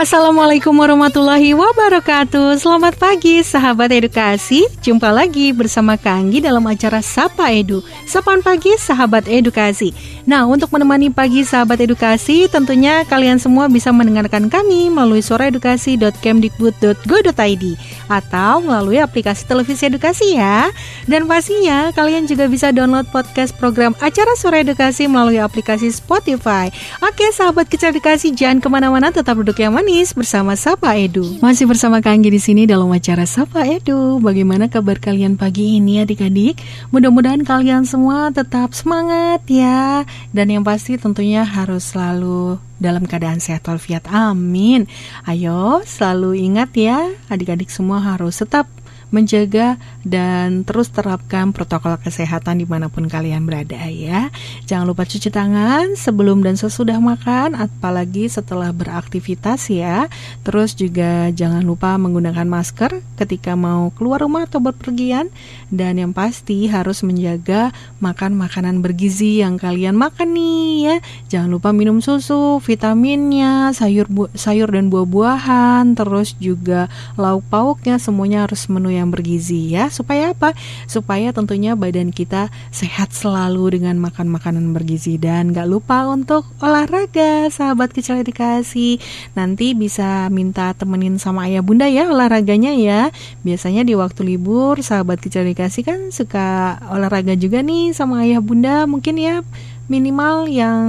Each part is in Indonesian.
Assalamualaikum warahmatullahi wabarakatuh. Selamat pagi sahabat edukasi. Jumpa lagi bersama Kanggi dalam acara Sapa Edu. Sapaan pagi sahabat edukasi. Nah untuk menemani pagi sahabat edukasi Tentunya kalian semua bisa mendengarkan kami Melalui suaraedukasi.kemdikbud.go.id Atau melalui aplikasi televisi edukasi ya. Dan pastinya kalian juga bisa download podcast program acara Suara Edukasi Melalui aplikasi Spotify. Oke sahabat kecil Jangan ke mana-mana tetap duduk yang manis bersama Sapa Edu. Masih bersama Kanggi di sini dalam acara Sapa Edu. Bagaimana kabar kalian pagi ini adik-adik? Mudah-mudahan kalian semua tetap semangat ya. Dan yang pasti tentunya harus selalu dalam keadaan sehat walafiat. Amin. Ayo selalu ingat ya, adik-adik semua harus tetap menjaga dan terus terapkan protokol kesehatan di mana pun kalian berada ya. Jangan lupa cuci tangan sebelum dan sesudah makan, apalagi setelah beraktivitas ya. Terus juga jangan lupa menggunakan masker ketika mau keluar rumah atau berpergian. Dan yang pasti harus menjaga makan makanan bergizi yang kalian makan nih ya. Jangan lupa minum susu, vitaminnya, sayur sayur dan buah-buahan, terus juga lauk pauknya semuanya harus menu yang bergizi ya. Supaya apa? Supaya tentunya badan kita sehat selalu dengan makan makanan bergizi dan gak lupa untuk olahraga, sahabat kecil edukasi. Nanti bisa minta temenin sama ayah bunda ya olahraganya ya. Biasanya di waktu libur sahabat kecil edukasi kan suka olahraga juga nih sama ayah bunda mungkin ya minimal yang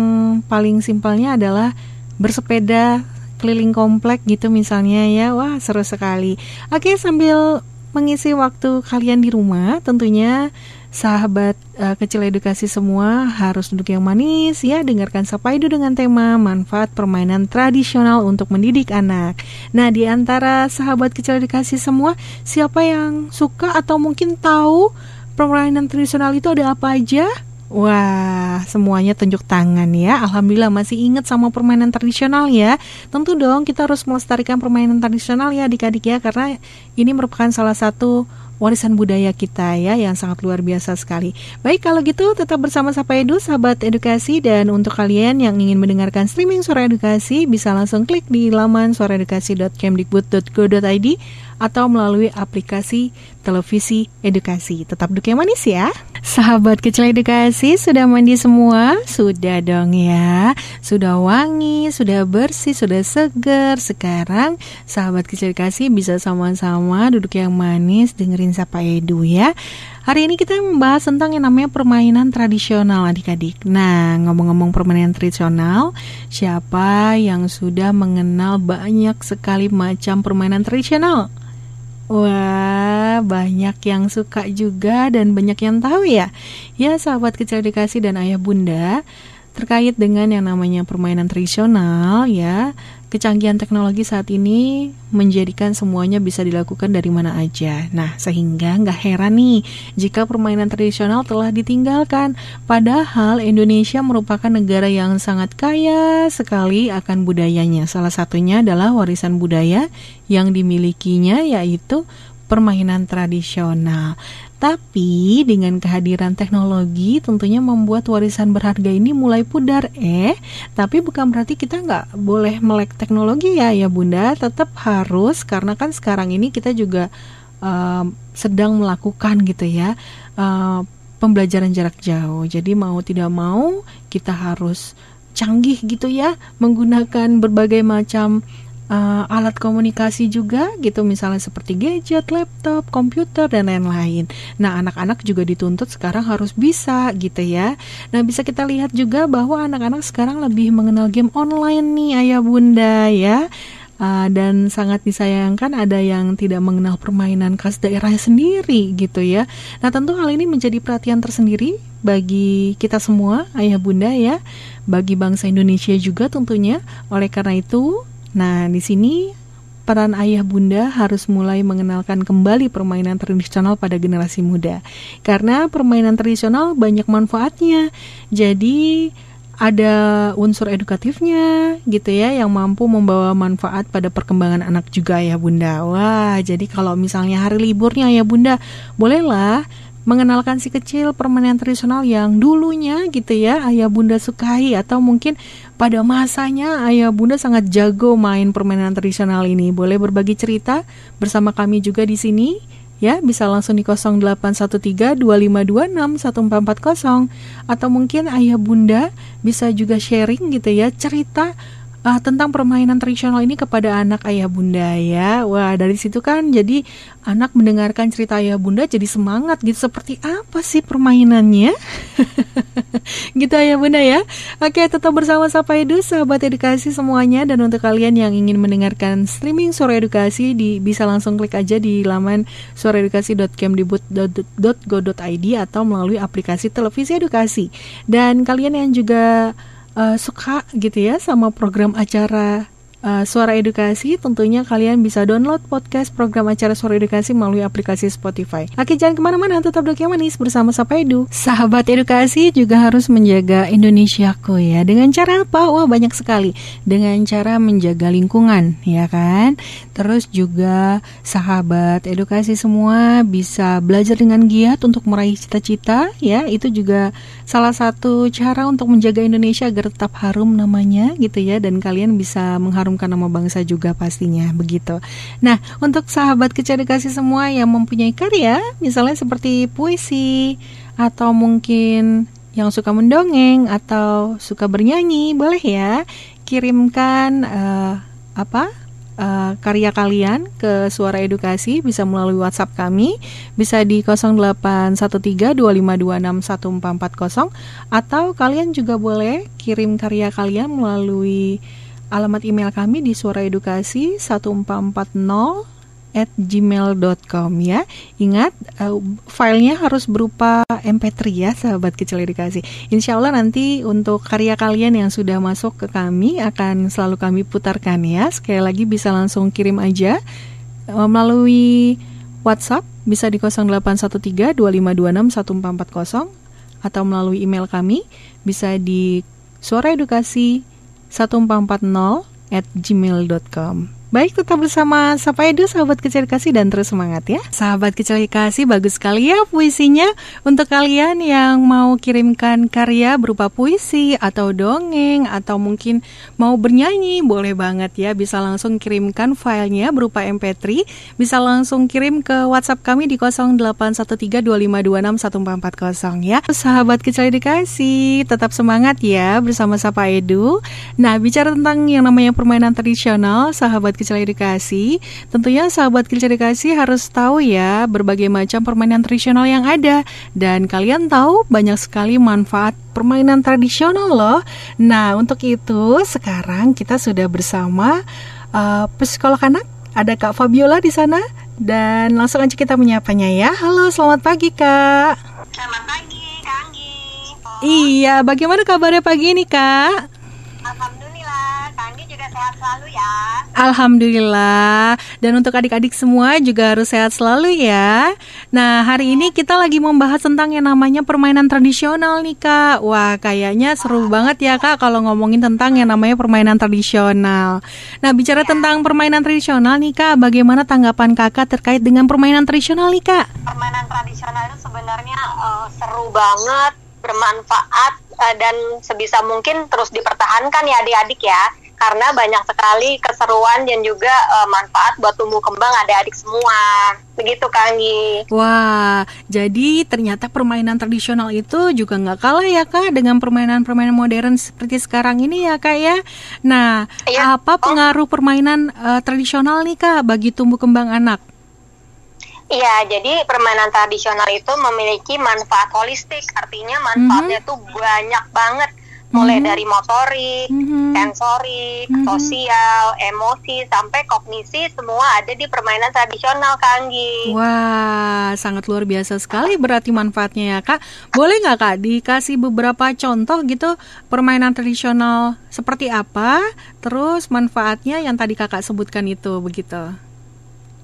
paling simpelnya adalah bersepeda keliling komplek gitu misalnya ya wah seru sekali oke sambil mengisi waktu kalian di rumah tentunya sahabat eh, kecil edukasi semua harus duduk yang manis ya. Dengarkan Sapa Edu dengan tema manfaat permainan tradisional untuk mendidik anak. Nah di antara sahabat kecil edukasi semua siapa yang suka atau mungkin tahu permainan tradisional itu ada apa aja Wah, semuanya tunjuk tangan ya. Alhamdulillah masih ingat sama permainan tradisional ya. Tentu dong kita harus melestarikan permainan tradisional ya adik-adik ya karena ini merupakan salah satu warisan budaya kita ya yang sangat luar biasa sekali. Baik kalau gitu tetap bersama Sapa Edu sahabat edukasi dan untuk kalian yang ingin mendengarkan streaming suara edukasi bisa langsung klik di laman suaraedukasi.kemdikbud.go.id atau melalui aplikasi televisi edukasi. Tetap duduk yang manis ya. Sahabat kecil edukasi sudah mandi semua? Sudah dong ya. Sudah wangi, sudah bersih, sudah segar. Sekarang sahabat kecil edukasi bisa sama-sama duduk yang manis dengerin Sapa Edu ya. Hari ini kita membahas tentang yang namanya permainan tradisional adik-adik. Nah, ngomong-ngomong permainan tradisional, siapa yang sudah mengenal banyak sekali macam permainan tradisional? Wah, banyak yang suka juga dan banyak yang tahu ya. Ya, sahabat kecil edukasi dan ayah bunda, terkait dengan yang namanya permainan tradisional ya. Kecanggihan teknologi saat ini menjadikan semuanya bisa dilakukan dari mana aja. Nah, sehingga nggak heran nih jika permainan tradisional telah ditinggalkan. Padahal Indonesia merupakan negara yang sangat kaya sekali akan budayanya. Salah satunya adalah warisan budaya yang dimilikinya yaitu permainan tradisional. Tapi dengan kehadiran teknologi tentunya membuat warisan berharga ini mulai pudar eh? Tapi bukan berarti kita nggak boleh melek teknologi ya ya bunda. Tetap harus karena kan sekarang ini kita juga um, sedang melakukan gitu ya uh, Pembelajaran jarak jauh. Jadi mau tidak mau kita harus canggih gitu ya Menggunakan berbagai macam uh, alat komunikasi juga gitu misalnya seperti gadget, laptop, komputer dan lain-lain. Nah, anak-anak juga dituntut sekarang harus bisa gitu ya. Nah, bisa kita lihat juga bahwa anak-anak sekarang lebih mengenal game online nih ayah bunda ya. Uh, dan sangat disayangkan ada yang tidak mengenal permainan khas daerahnya sendiri gitu ya. Nah tentu hal ini menjadi perhatian tersendiri bagi kita semua ayah bunda ya, bagi bangsa Indonesia juga tentunya. Oleh karena itu Nah, di sini peran ayah bunda harus mulai mengenalkan kembali permainan tradisional pada generasi muda. Karena permainan tradisional banyak manfaatnya. Jadi ada unsur edukatifnya gitu ya yang mampu membawa manfaat pada perkembangan anak juga ya Bunda. Wah, jadi kalau misalnya hari liburnya ya Bunda, bolehlah mengenalkan si kecil permainan tradisional yang dulunya gitu ya ayah bunda sukai atau mungkin pada masanya ayah bunda sangat jago main permainan tradisional ini boleh berbagi cerita bersama kami juga di sini ya bisa langsung di 0813-2526-1440 atau mungkin ayah bunda bisa juga sharing gitu ya cerita uh, tentang permainan tradisional ini kepada anak ayah bunda ya. Wah, dari situ kan jadi anak mendengarkan cerita ayah bunda jadi semangat gitu seperti apa sih permainannya? gitu ayah bunda ya. Oke, tetap bersama Sapa Edu, sahabat edukasi semuanya dan untuk kalian yang ingin mendengarkan streaming Suara Edukasi di bisa langsung klik aja di laman suaraedukasi.kemdibut.go.id atau melalui aplikasi televisi edukasi. Dan kalian yang juga uh, suka gitu ya sama program acara uh, Suara Edukasi, tentunya kalian bisa download podcast program acara Suara Edukasi melalui aplikasi Spotify. Oke, jangan ke mana-mana, tetap yang manis bersama Sapa Edu. Sahabat edukasi juga harus menjaga Indonesiaku ya. Dengan cara apa? Wah, banyak sekali. Dengan cara menjaga lingkungan, ya kan? Terus juga sahabat edukasi semua bisa belajar dengan giat untuk meraih cita-cita, ya. Itu juga salah satu cara untuk menjaga Indonesia agar tetap harum namanya gitu ya dan kalian bisa mengharumkan nama bangsa juga pastinya begitu. Nah, untuk sahabat kecerdasan semua yang mempunyai karya misalnya seperti puisi atau mungkin yang suka mendongeng atau suka bernyanyi boleh ya kirimkan uh, apa uh, karya kalian ke Suara Edukasi bisa melalui WhatsApp kami bisa di 081325261440 atau kalian juga boleh kirim karya kalian melalui alamat email kami di suaraedukasi 1440 at gmail.com ya. Ingat uh, filenya harus berupa mp3 ya sahabat kecil edukasi. Insya Allah nanti untuk karya kalian yang sudah masuk ke kami akan selalu kami putarkan ya. Sekali lagi bisa langsung kirim aja uh, melalui WhatsApp bisa di 0813 2526 1440 atau melalui email kami bisa di suaraedukasi 1440 at gmail.com Baik, tetap bersama Sapa Edu, sahabat kecil kasih dan terus semangat ya. Sahabat kecil kasih, bagus sekali ya puisinya. Untuk kalian yang mau kirimkan karya berupa puisi atau dongeng atau mungkin mau bernyanyi, boleh banget ya. Bisa langsung kirimkan filenya berupa MP3. Bisa langsung kirim ke WhatsApp kami di 081325261440 ya. Sahabat kecil kasih, tetap semangat ya bersama Sapa Edu. Nah, bicara tentang yang namanya permainan tradisional, sahabat kecil edukasi, tentunya sahabat kecil edukasi harus tahu ya berbagai macam permainan tradisional yang ada. Dan kalian tahu banyak sekali manfaat permainan tradisional loh. Nah, untuk itu sekarang kita sudah bersama uh, psikolog anak. Ada Kak Fabiola di sana dan langsung aja kita menyapanya ya. Halo, selamat pagi Kak. Selamat pagi, Kak Anggi. Oh. Iya, bagaimana kabarnya pagi ini Kak? Alhamdulillah, sehat selalu ya. Alhamdulillah. Dan untuk adik-adik semua juga harus sehat selalu ya. Nah, hari ini kita lagi membahas tentang yang namanya permainan tradisional nih, Kak. Wah, kayaknya seru banget ya, Kak, kalau ngomongin tentang yang namanya permainan tradisional. Nah, bicara tentang permainan tradisional nih, Kak, bagaimana tanggapan Kakak terkait dengan permainan tradisional nih, Kak? Permainan tradisional itu sebenarnya uh, seru banget, bermanfaat uh, dan sebisa mungkin terus dipertahankan ya adik-adik ya karena banyak sekali keseruan dan juga uh, manfaat buat tumbuh kembang adik-adik semua. Begitu Kanggi. Wah, jadi ternyata permainan tradisional itu juga nggak kalah ya Kak dengan permainan-permainan modern seperti sekarang ini ya Kak ya. Nah, iya. apa oh. pengaruh permainan uh, tradisional nih Kak bagi tumbuh kembang anak? Iya, jadi permainan tradisional itu memiliki manfaat holistik, artinya manfaatnya mm -hmm. tuh banyak banget mulai mm-hmm. dari motorik, mm-hmm. sensorik, mm-hmm. sosial, emosi sampai kognisi semua ada di permainan tradisional Kanggi. Wah, sangat luar biasa sekali berarti manfaatnya ya Kak. Boleh nggak Kak dikasih beberapa contoh gitu permainan tradisional seperti apa? Terus manfaatnya yang tadi Kakak sebutkan itu begitu.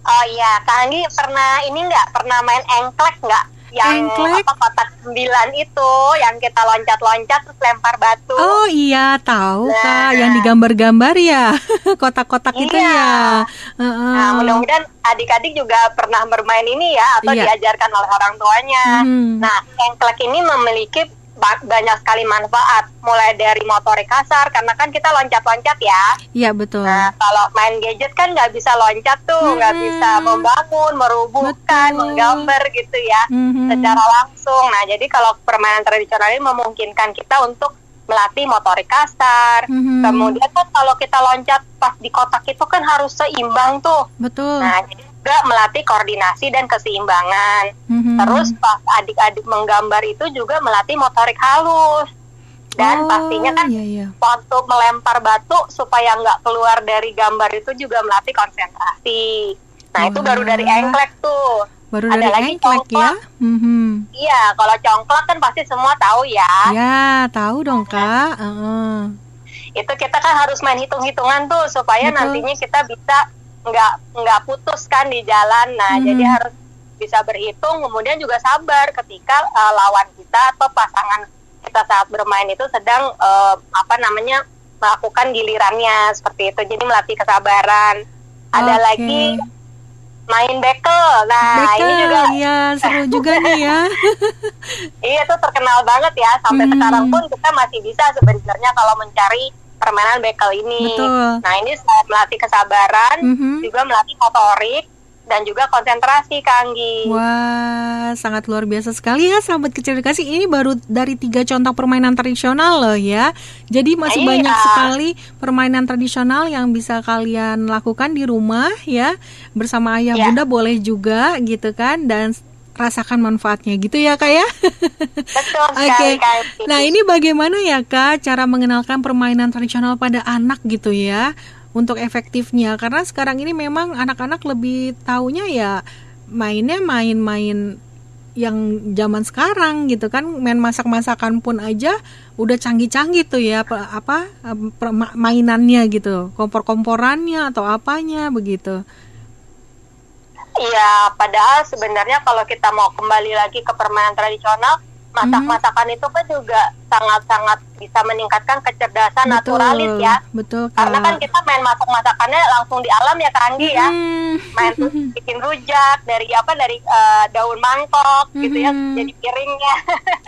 Oh iya, Kak Anggi pernah ini nggak pernah main engklek nggak? Yang Engklek? apa kotak sembilan itu yang kita loncat-loncat terus lempar batu. Oh iya, tahu Nah. Kak, yang digambar-gambar ya. Kotak-kotak itu Iya. ya. Heeh. Nah, mudah-mudahan adik-adik juga pernah bermain ini ya atau Iya. diajarkan oleh orang tuanya. Mhm. Nah, engklek ini memiliki banyak sekali manfaat, mulai dari motorik kasar karena kan kita loncat-loncat ya. Iya betul. Nah, kalau main gadget kan nggak bisa loncat tuh, nggak Hmm. bisa membangun, merubuhkan, Betul. menggambar gitu ya, Mhm. secara langsung. Nah, jadi kalau permainan tradisional ini memungkinkan kita untuk melatih motorik kasar. Mhm. Kemudian kan kalau kita loncat pas di kotak itu kan harus seimbang tuh. Betul. Nah, jadi juga melatih koordinasi dan keseimbangan. Mhm. Terus pas adik-adik menggambar itu juga melatih motorik halus. Dan Oh, pastinya kan iya, iya. waktu melempar batu supaya nggak keluar dari gambar itu juga melatih konsentrasi. Nah itu Wah. baru dari engklek tuh. Baru ada dari lagi engklek ya. congklak. Mhm. Iya, kalau congklak kan pasti semua tahu ya. Ya, tahu dong Kak. Heeh. Itu kita kan harus main hitung-hitungan tuh supaya Betul. nantinya kita bisa nggak nggak putus kan di jalan. Nah Mhm. jadi harus bisa berhitung, kemudian juga sabar ketika uh, lawan kita atau pasangan kita saat bermain itu sedang uh, apa namanya melakukan gilirannya seperti itu. Jadi melatih kesabaran. Ada Oke. lagi main bekel. Nah Bekel, ini juga iya seru juga nih ya. iya itu terkenal banget ya. Sampai Hmm. sekarang pun kita masih bisa sebenarnya kalau mencari permainan bekel ini. Betul. Nah ini melatih kesabaran, Mhm. juga melatih motorik dan juga konsentrasi, Kak Anggi. Wah, sangat luar biasa sekali ya sahabat kecil edukasi. Ini baru dari tiga contoh permainan tradisional loh ya. Jadi masih Iya. banyak sekali permainan tradisional yang bisa kalian lakukan di rumah ya. Bersama ayah Iya. bunda boleh juga gitu kan dan rasakan manfaatnya gitu ya kak ya. Betul Oke. sekali, Kak Anggi. Nah ini bagaimana ya kak cara mengenalkan permainan tradisional pada anak gitu ya untuk efektifnya karena sekarang ini memang anak-anak lebih taunya ya mainnya main-main yang zaman sekarang gitu kan main masak-masakan pun aja udah canggih-canggih tuh ya apa, apa mainannya gitu kompor-komporannya atau apanya begitu Iya, padahal sebenarnya kalau kita mau kembali lagi ke permainan tradisional, masak-masakan itu kan juga sangat-sangat bisa meningkatkan kecerdasan naturalis ya. betul Karena kan kak kita main masak-masakannya langsung di alam ya, Kak Anggi ya. Hmm. main tuh bikin rujak dari apa dari eh, daun mangkok gitu ya Mhm. jadi piringnya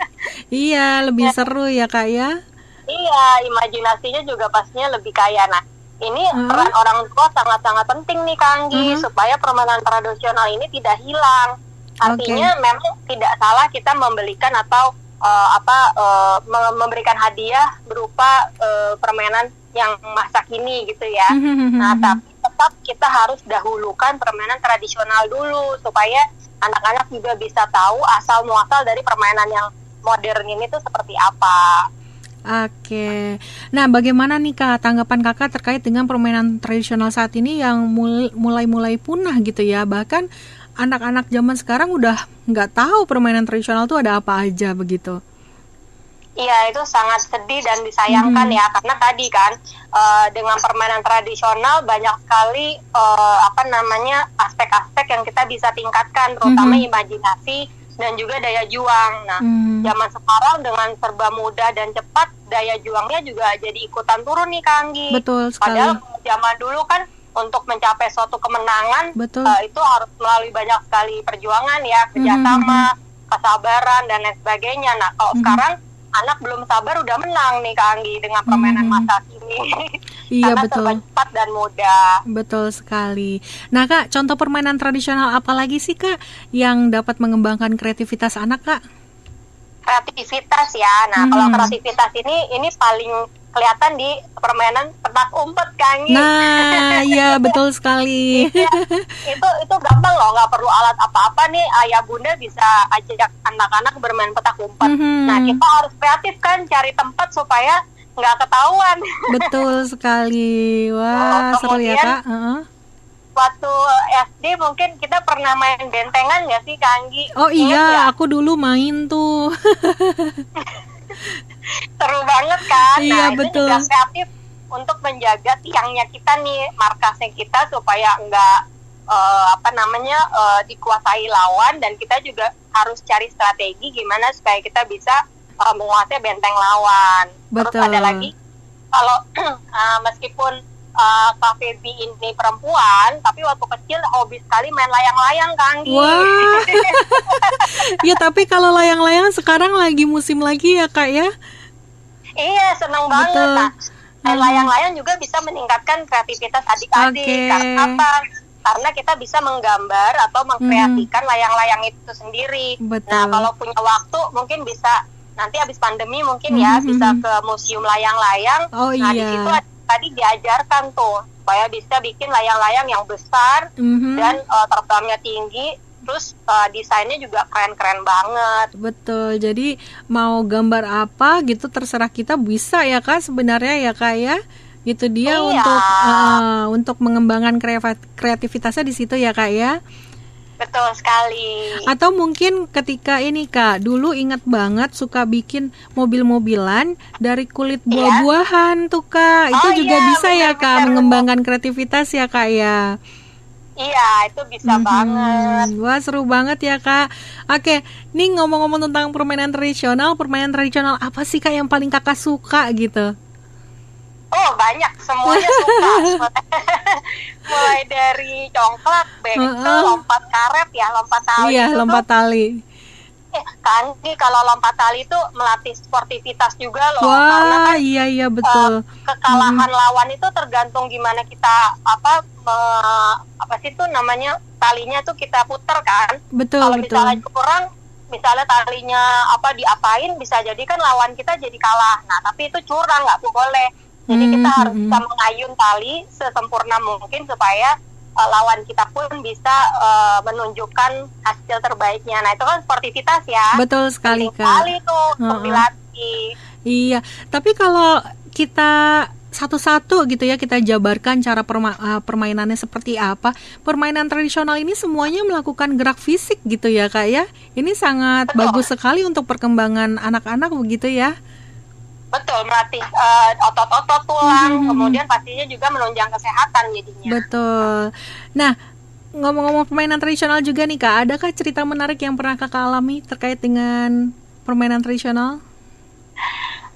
iya lebih seru ya kak ya iya imajinasinya juga pastinya lebih kaya nah ini Mhm. peran orang tua sangat-sangat penting nih Kanggi Mhm. supaya permainan tradisional ini tidak hilang artinya memang tidak salah kita membelikan atau eh, apa me- memberikan hadiah berupa eh, permainan yang masa kini gitu ya Nah, tapi tetap kita harus dahulukan permainan tradisional dulu supaya anak-anak juga bisa tahu asal muasal dari permainan yang modern ini tuh seperti apa. Oke, nah bagaimana nih kak tanggapan kakak terkait dengan permainan tradisional saat ini yang mul- mulai-mulai punah gitu ya bahkan anak-anak zaman sekarang udah nggak tahu permainan tradisional tuh ada apa aja begitu. Iya, itu sangat sedih dan disayangkan Mhm. ya karena tadi kan eh, dengan permainan tradisional banyak sekali eh, apa namanya aspek-aspek yang kita bisa tingkatkan terutama Mhm. imajinasi dan juga daya juang. Nah, Hmm, zaman sekarang dengan serba mudah dan cepat daya juangnya juga jadi ikutan turun nih Kanggi. betul sekali. Padahal zaman dulu kan untuk mencapai suatu kemenangan Betul. eh, itu harus melalui banyak sekali perjuangan ya, kerjasama, kesabaran dan lain sebagainya. Nah kalau Mhm. sekarang anak belum sabar udah menang nih Kak Anggi dengan permainan Mhm. masa kini. Iya Karena betul. cepat dan mudah. Betul sekali. Nah kak, contoh permainan tradisional apa lagi sih kak yang dapat mengembangkan kreativitas anak kak? Kreativitas ya. Nah kalau Mhm. kreativitas ini ini paling kelihatan di permainan petak umpet Anggi. Nah, iya betul sekali. Iya, itu itu gampang loh nggak perlu alat apa-apa nih ayah bunda bisa ajak anak-anak bermain petak umpet Mhm. nah kita harus kreatif kan cari tempat supaya nggak ketahuan Betul sekali. Wah, Oh, seru ya kak. Heeh. waktu SD mungkin kita pernah main bentengan nggak sih Kanggi Oh iya, aku dulu main tuh. seru banget kan Iya, nah betul. itu juga kreatif untuk menjaga tiangnya kita nih markasnya kita supaya nggak eh, apa namanya eh, dikuasai lawan dan kita juga harus cari strategi gimana supaya kita bisa uh, menguasai benteng lawan. Terus Betul. ada lagi kalau uh, meskipun uh, Feby ini perempuan, tapi waktu kecil hobi sekali main layang-layang Kang. Wah. ya tapi kalau layang-layang sekarang lagi musim lagi ya kak ya. iya, seneng banget. Betul. Nah, main Hmm. layang-layang juga bisa meningkatkan kreativitas adik-adik. Oke. Karena apa? Karena kita bisa menggambar atau mengkreasikan layang-layang itu sendiri. Hmm. Betul. Nah, kalau punya waktu mungkin bisa nanti habis pandemi mungkin ya Mhm. bisa ke museum layang-layang. Oh, nah, di iya. situ tadi diajarkan tuh supaya bisa bikin layang-layang yang besar Mhm. dan uh, terbangnya tinggi, terus uh, desainnya juga keren-keren banget. Betul. Jadi mau gambar apa gitu terserah kita bisa ya kak sebenarnya ya kak ya. Itu dia Iya. untuk eh, untuk mengembangkan kreativitasnya di situ ya kak ya. Betul sekali. Atau mungkin ketika ini kak, dulu ingat banget suka bikin mobil-mobilan dari kulit buah-buahan tuh kak. Itu Iya. Oh, juga iya, bisa ya kak benar-benar. mengembangkan kreativitas ya kak ya. Iya, itu bisa Mhm. banget. Wah seru banget ya kak. Oke, nih ngomong-ngomong tentang permainan tradisional, permainan tradisional apa sih kak yang paling kakak suka gitu? Oh, banyak semuanya suka. Mulai dari congklak, bekel, Heeh. lompat karet ya, lompat tali. iya itu lompat tuh, tali. eh, kan Ki, kalau lompat tali itu melatih sportivitas juga loh. Karena Wah kan iya iya betul. kekalahan lawan itu tergantung gimana kita apa me- apa sih tuh namanya talinya tuh kita puter kan. Betul Kalau betul. misalnya kurang misalnya talinya apa diapain bisa jadi kan lawan kita jadi kalah. Nah, tapi itu curang nggak boleh. Jadi Hmm, kita hmm, harus hmm. bisa mengayun tali sesempurna mungkin supaya uh, lawan kita pun bisa uh, menunjukkan hasil terbaiknya. Nah, itu kan sportivitas ya. Betul sekali Penting kak. sekali tuh dilatih. Iya, tapi kalau kita satu-satu gitu ya kita jabarkan cara perma- uh, permainannya seperti apa. Permainan tradisional ini semuanya melakukan gerak fisik gitu ya kak ya. Ini sangat Betul. bagus sekali untuk perkembangan anak-anak begitu ya. Betul, melatih uh, otot-otot tulang, Mhm. kemudian pastinya juga menunjang kesehatan jadinya. Betul. Nah, ngomong-ngomong permainan tradisional juga nih kak, adakah cerita menarik yang pernah kakak alami terkait dengan permainan tradisional?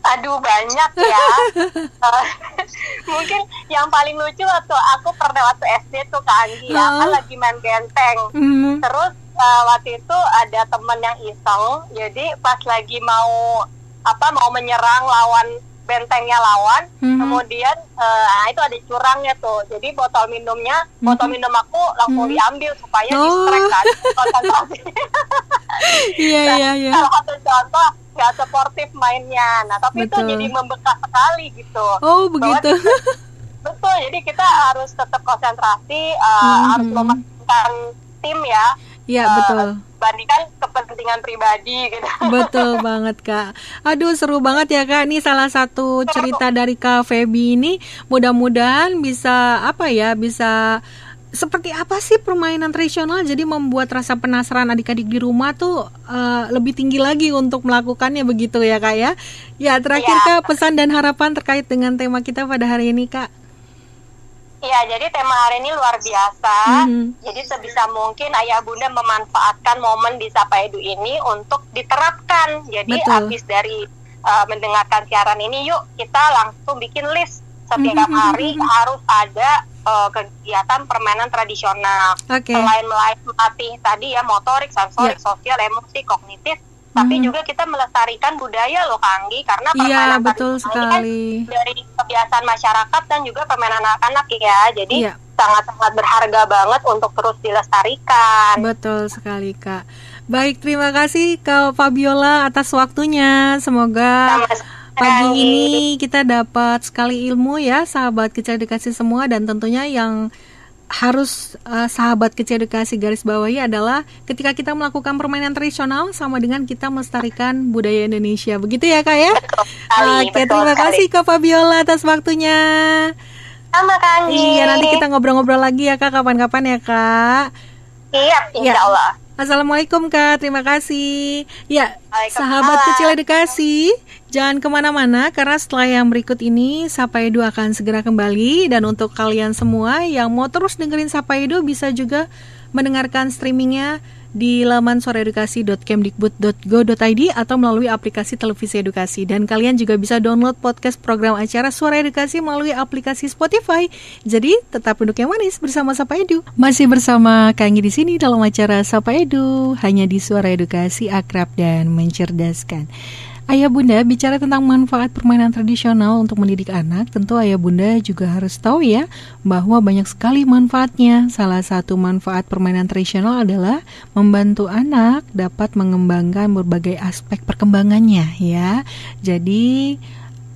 Aduh banyak ya. Eh, Mungkin yang paling lucu waktu aku pernah waktu SD tuh Kak Anggi ya, Oh. kan lagi main benteng. Hmm. Terus eh, waktu itu ada temen yang iseng, jadi pas lagi mau apa mau menyerang lawan bentengnya lawan, Mhm. kemudian eh, nah, itu ada curangnya tuh. Jadi botol minumnya, botol minum aku langsung Mhm. diambil supaya Oh. distrek kan. konsentrasi. Iya iya iya. Salah satu contoh nggak sportif mainnya. Nah tapi Betul. itu jadi membekas sekali gitu. Oh begitu. Betul, jadi kita harus tetap konsentrasi, uh, Mhm. harus mementingkan tim ya, Iya Eh, betul. bandingkan kepentingan pribadi gitu. Betul banget kak. Aduh seru banget ya kak. Ini salah satu cerita dari kak Feby ini. Mudah-mudahan bisa apa ya bisa seperti apa sih permainan tradisional jadi membuat rasa penasaran adik-adik di rumah tuh eh, lebih tinggi lagi untuk melakukannya begitu ya kak ya. Ya terakhir Iya. kak pesan dan harapan terkait dengan tema kita pada hari ini kak. Iya, jadi tema hari ini luar biasa. Mhm. Jadi sebisa mungkin ayah bunda memanfaatkan momen di Sapa Edu ini untuk diterapkan. Jadi Betul. habis dari uh, mendengarkan siaran ini, yuk kita langsung bikin list setiap Mhm. hari harus ada uh, kegiatan permainan tradisional. Oke. Selain melatih tadi ya motorik, sensorik, sosial, emosi, kognitif, tapi Mhm. juga kita melestarikan budaya loh Kak Anggi karena Iya permainan betul tradisional ini kan sekali. dari kebiasaan masyarakat dan juga permainan anak-anak ya. Jadi Iya. sangat-sangat berharga banget untuk terus dilestarikan. Betul sekali kak. Baik terima kasih Kak Fabiola atas waktunya. Semoga pagi ini kita dapat sekali ilmu ya sahabat kecil edukasi semua dan tentunya yang harus eh, sahabat kecil edukasi garis bawahi adalah ketika kita melakukan permainan tradisional sama dengan kita melestarikan budaya Indonesia. Begitu ya kak ya? Betul sekali, Oke, betul terima sekali. kasih Kak Fabiola atas waktunya. Sama Kak Anggi. Iya, nanti kita ngobrol-ngobrol lagi ya Kak kapan-kapan ya Kak. Iya, insya Ya. Allah. Assalamualaikum Kak, terima kasih. Ya, sahabat kecil edukasi, jangan ke mana-mana karena setelah yang berikut ini Sapa Edu akan segera kembali. Dan untuk kalian semua yang mau terus dengerin Sapa Edu bisa juga mendengarkan streamingnya di laman suaraedukasi.kemdikbud.go.id atau melalui aplikasi televisi edukasi. Dan kalian juga bisa download podcast program acara Suara Edukasi melalui aplikasi Spotify. Jadi tetap duduk yang manis bersama Sapa Edu. Masih bersama Kangi di sini dalam acara Sapa Edu, hanya di Suara Edukasi akrab dan mencerdaskan. Ayah bunda bicara tentang manfaat permainan tradisional untuk mendidik anak, tentu ayah bunda juga harus tahu ya bahwa banyak sekali manfaatnya. Salah satu manfaat permainan tradisional adalah membantu anak dapat mengembangkan berbagai aspek perkembangannya ya. Jadi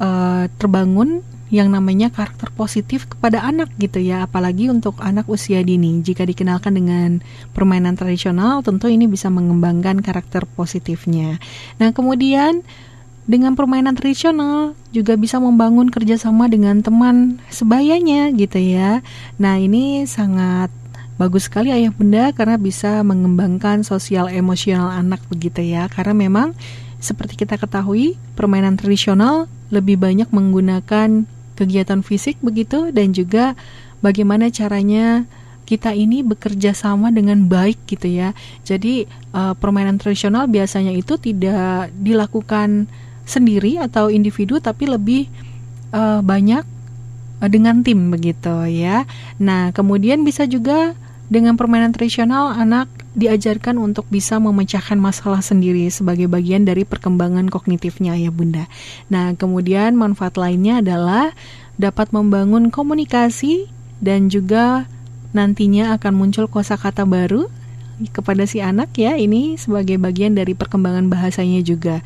uh, terbangun yang namanya karakter positif kepada anak gitu ya apalagi untuk anak usia dini jika dikenalkan dengan permainan tradisional tentu ini bisa mengembangkan karakter positifnya nah kemudian dengan permainan tradisional juga bisa membangun kerjasama dengan teman sebayanya gitu ya. Nah ini sangat bagus sekali ayah bunda karena bisa mengembangkan sosial emosional anak begitu ya. Karena memang seperti kita ketahui permainan tradisional lebih banyak menggunakan kegiatan fisik begitu dan juga bagaimana caranya kita ini bekerja sama dengan baik gitu ya. Jadi uh, permainan tradisional biasanya itu tidak dilakukan sendiri atau individu tapi lebih uh, banyak uh, dengan tim begitu ya. Nah, kemudian bisa juga dengan permainan tradisional anak diajarkan untuk bisa memecahkan masalah sendiri sebagai bagian dari perkembangan kognitifnya ya Bunda. Nah, kemudian manfaat lainnya adalah dapat membangun komunikasi dan juga nantinya akan muncul kosakata baru kepada si anak ya. Ini sebagai bagian dari perkembangan bahasanya juga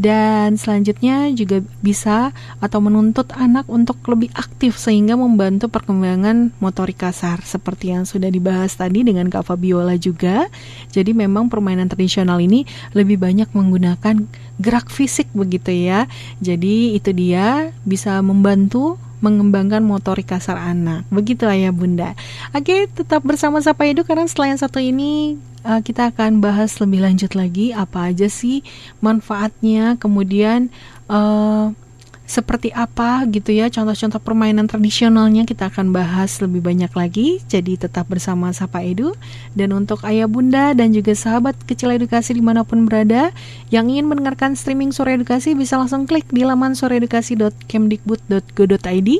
dan selanjutnya juga bisa atau menuntut anak untuk lebih aktif sehingga membantu perkembangan motorik kasar seperti yang sudah dibahas tadi dengan Kak Fabiola juga. Jadi memang permainan tradisional ini lebih banyak menggunakan gerak fisik begitu ya. Jadi itu dia bisa membantu mengembangkan motorik kasar anak. Begitu ya Bunda. Oke, tetap bersama Sapa Edu karena setelah yang satu ini uh, kita akan bahas lebih lanjut lagi apa aja sih manfaatnya, kemudian uh, seperti apa gitu ya contoh-contoh permainan tradisionalnya kita akan bahas lebih banyak lagi. Jadi tetap bersama Sapa Edu. Dan untuk ayah bunda dan juga sahabat kecil edukasi di mana pun berada yang ingin mendengarkan streaming sore edukasi bisa langsung klik di laman soreedukasi.kemdikbud.go.id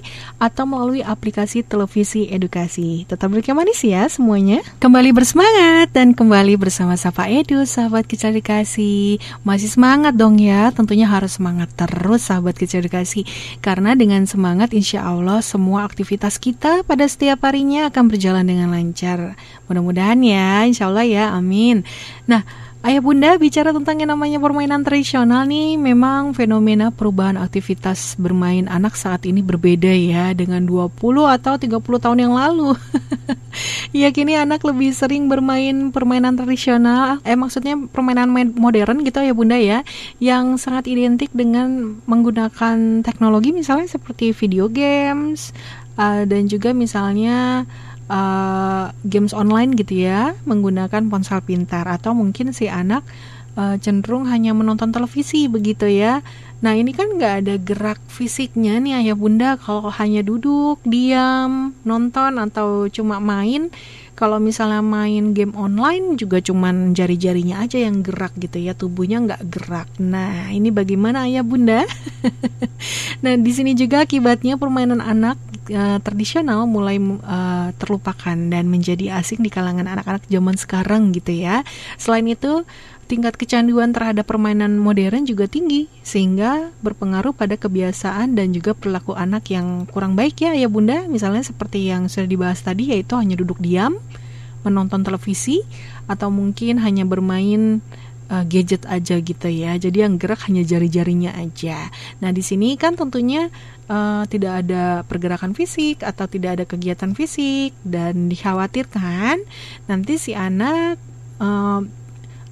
atau melalui aplikasi televisi edukasi. Tetap berkah manis ya semuanya. Kembali bersemangat dan kembali bersama Sapa Edu sahabat kecil edukasi. Masih semangat dong ya tentunya harus semangat terus sahabat kecil edukasi karena dengan semangat insya Allah semua aktivitas kita pada setiap harinya akan berjalan dengan lancar. Mudah-mudahan ya insya Allah ya amin. Nah Ayah bunda bicara tentang yang namanya permainan tradisional nih Memang fenomena perubahan aktivitas bermain anak saat ini berbeda ya Dengan 20 atau 30 tahun yang lalu. Ya kini anak lebih sering bermain permainan tradisional Eh maksudnya permainan modern gitu ya bunda ya Yang sangat identik dengan menggunakan teknologi misalnya seperti video games uh, Dan juga misalnya uh, games online gitu ya menggunakan ponsel pintar atau mungkin si anak uh, cenderung hanya menonton televisi begitu ya. Nah ini kan nggak ada gerak fisiknya nih ayah bunda kalau hanya duduk diam nonton atau cuma main. Kalau misalnya main game online juga cuman jari-jarinya aja yang gerak gitu ya tubuhnya nggak gerak. Nah ini bagaimana ayah bunda? nah di sini juga akibatnya permainan anak uh, tradisional mulai uh, terlupakan dan menjadi asing di kalangan anak-anak zaman sekarang gitu ya. Selain itu, tingkat kecanduan terhadap permainan modern juga tinggi sehingga berpengaruh pada kebiasaan dan juga perilaku anak yang kurang baik ya ya Bunda. Misalnya seperti yang sudah dibahas tadi yaitu hanya duduk diam, menonton televisi atau mungkin hanya bermain uh, gadget aja gitu ya. Jadi yang gerak hanya jari-jarinya aja. Nah, di sini kan tentunya uh, tidak ada pergerakan fisik atau tidak ada kegiatan fisik dan dikhawatirkan nanti si anak uh,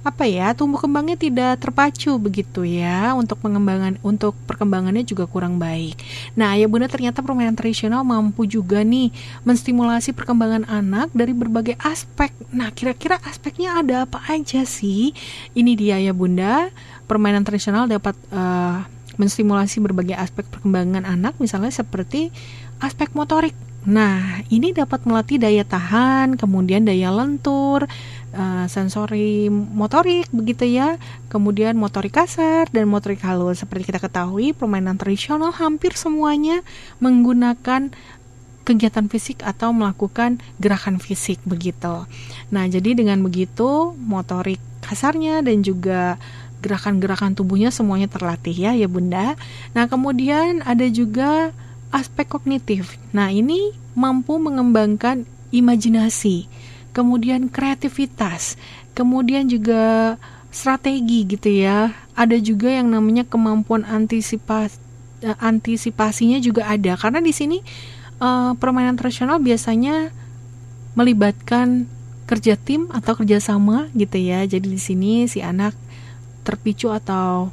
apa ya tumbuh kembangnya tidak terpacu begitu ya untuk pengembangan untuk perkembangannya juga kurang baik. Nah, ya bunda ternyata permainan tradisional mampu juga nih menstimulasi perkembangan anak dari berbagai aspek. Nah, kira-kira aspeknya ada apa aja sih? Ini dia ya bunda, permainan tradisional dapat uh, menstimulasi berbagai aspek perkembangan anak misalnya seperti aspek motorik Nah, ini dapat melatih daya tahan, kemudian daya lentur, uh, sensori motorik begitu ya, kemudian motorik kasar dan motorik halus. Seperti kita ketahui, permainan tradisional hampir semuanya menggunakan kegiatan fisik atau melakukan gerakan fisik begitu. Nah, jadi dengan begitu motorik kasarnya dan juga gerakan-gerakan tubuhnya semuanya terlatih ya ya Bunda. Nah, kemudian ada juga aspek kognitif. Nah, ini mampu mengembangkan imajinasi, kemudian kreativitas, kemudian juga strategi gitu ya. Ada juga yang namanya kemampuan antisipasi eh, antisipasinya juga ada karena di sini uh, permainan tradisional biasanya melibatkan kerja tim atau kerjasama gitu ya. Jadi di sini si anak terpicu atau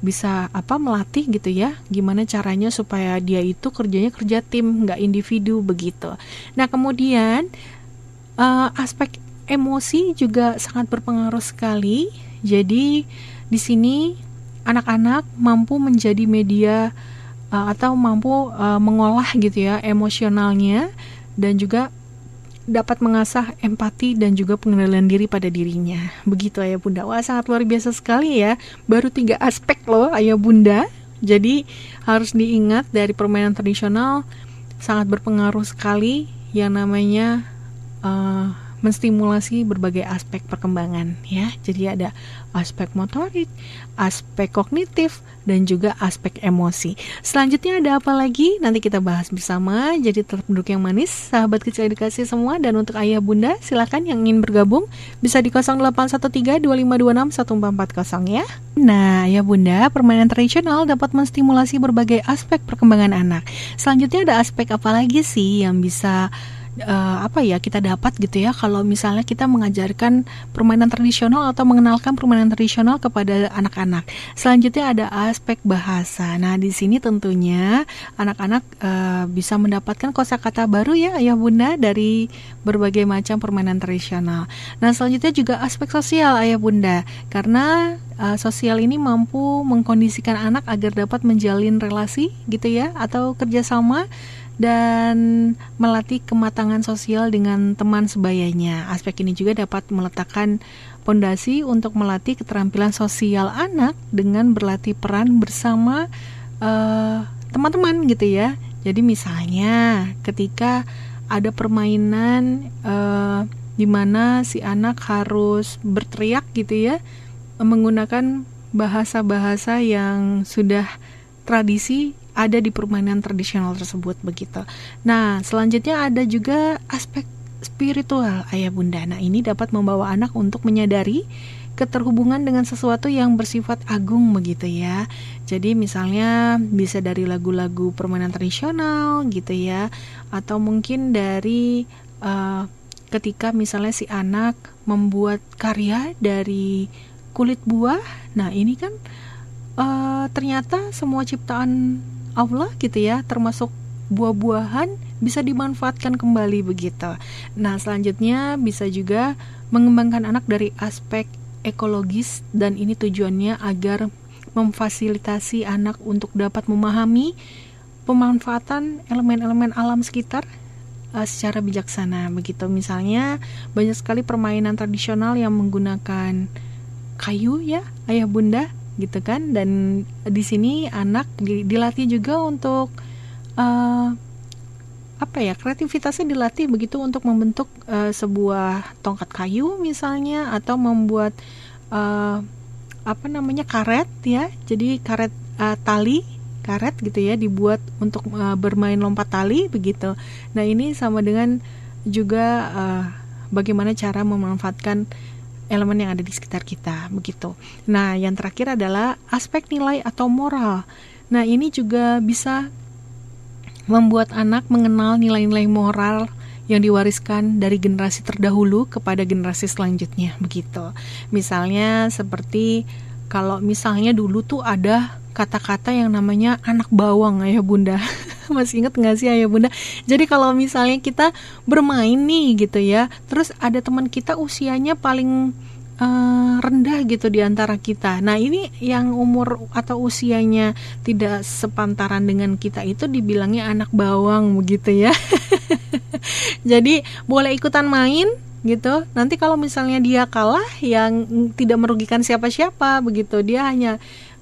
bisa apa melatih gitu ya gimana caranya supaya dia itu kerjanya kerja tim nggak individu begitu. Nah kemudian uh, aspek emosi juga sangat berpengaruh sekali. Jadi di sini anak-anak mampu menjadi media uh, atau mampu uh, mengolah gitu ya emosionalnya dan juga dapat mengasah empati dan juga pengendalian diri pada dirinya. Begitu ayah bunda. Wah sangat luar biasa sekali ya. Baru tiga aspek loh ayah bunda. Jadi harus diingat dari permainan tradisional sangat berpengaruh sekali yang namanya uh, menstimulasi berbagai aspek perkembangan ya. Jadi ada aspek motorik, aspek kognitif dan juga aspek emosi. Selanjutnya ada apa lagi? Nanti kita bahas bersama. Jadi tetap duduk yang manis, sahabat kecil edukasi semua dan untuk ayah bunda silakan yang ingin bergabung bisa di 0813-2526-1440 ya. Nah, ya bunda, permainan tradisional dapat menstimulasi berbagai aspek perkembangan anak. Selanjutnya ada aspek apa lagi sih yang bisa uh, apa ya kita dapat gitu ya kalau misalnya kita mengajarkan permainan tradisional atau mengenalkan permainan tradisional kepada anak-anak. Selanjutnya ada aspek bahasa. Nah, di sini tentunya anak-anak uh, bisa mendapatkan kosakata baru ya ayah bunda dari berbagai macam permainan tradisional. Nah, selanjutnya juga aspek sosial ayah bunda karena uh, sosial ini mampu mengkondisikan anak agar dapat menjalin relasi gitu ya atau kerjasama dan melatih kematangan sosial dengan teman sebayanya. Aspek ini juga dapat meletakkan pondasi untuk melatih keterampilan sosial anak dengan berlatih peran bersama eh, teman-teman gitu ya. Jadi misalnya ketika ada permainan uh, di mana si anak harus berteriak gitu ya menggunakan bahasa-bahasa yang sudah tradisi ada di permainan tradisional tersebut begitu. Nah, selanjutnya ada juga aspek spiritual ayah bunda. Nah, ini dapat membawa anak untuk menyadari keterhubungan dengan sesuatu yang bersifat agung begitu ya. Jadi misalnya bisa dari lagu-lagu permainan tradisional gitu ya, atau mungkin dari uh, ketika misalnya si anak membuat karya dari kulit buah. Nah ini kan uh, ternyata semua ciptaan Allah gitu ya termasuk buah-buahan bisa dimanfaatkan kembali begitu. Nah, selanjutnya bisa juga mengembangkan anak dari aspek ekologis dan ini tujuannya agar memfasilitasi anak untuk dapat memahami pemanfaatan elemen-elemen alam sekitar uh, secara bijaksana begitu. Misalnya banyak sekali permainan tradisional yang menggunakan kayu ya, ayah bunda gitu kan. Dan di sini anak dilatih juga untuk uh, apa ya kreativitasnya dilatih begitu untuk membentuk uh, sebuah tongkat kayu misalnya atau membuat uh, apa namanya karet ya. Jadi karet uh, tali karet gitu ya dibuat untuk uh, bermain lompat tali begitu. Nah ini sama dengan juga uh, bagaimana cara memanfaatkan elemen yang ada di sekitar kita begitu. Nah, yang terakhir adalah aspek nilai atau moral. Nah, ini juga bisa membuat anak mengenal nilai-nilai moral yang diwariskan dari generasi terdahulu kepada generasi selanjutnya begitu. Misalnya seperti kalau misalnya dulu tuh ada kata-kata yang namanya anak bawang ayah bunda masih inget nggak sih ayah bunda jadi kalau misalnya kita bermain nih gitu ya terus ada teman kita usianya paling uh, rendah gitu di antara kita. Nah, ini yang umur atau usianya tidak sepantaran dengan kita itu dibilangnya anak bawang begitu ya. Jadi, boleh ikutan main gitu. Nanti kalau misalnya dia kalah yang tidak merugikan siapa-siapa begitu, dia hanya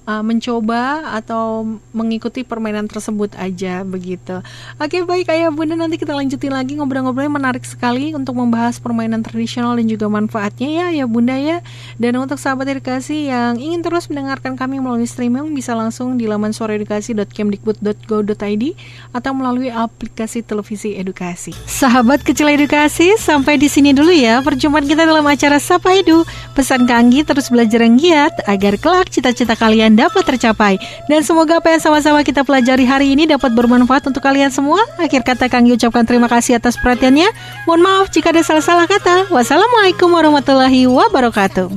uh, mencoba atau mengikuti permainan tersebut aja begitu. Oke baik ayah bunda nanti kita lanjutin lagi ngobrol-ngobrolnya menarik sekali untuk membahas permainan tradisional dan juga manfaatnya ya ya bunda ya. Dan untuk sahabat edukasi yang ingin terus mendengarkan kami melalui streaming bisa langsung di laman suaraedukasi.kemdikbud.go.id atau melalui aplikasi televisi edukasi. Sahabat kecil edukasi sampai di sini dulu ya perjumpaan kita dalam acara Sapa Edu. Pesan Kanggi terus belajar yang giat agar kelak cita-cita kalian dapat tercapai. Dan semoga apa yang sama-sama kita pelajari hari ini dapat bermanfaat untuk kalian semua. Akhir kata Kang ucapkan terima kasih atas perhatiannya. Mohon maaf jika ada salah-salah kata. Wassalamualaikum warahmatullahi wabarakatuh.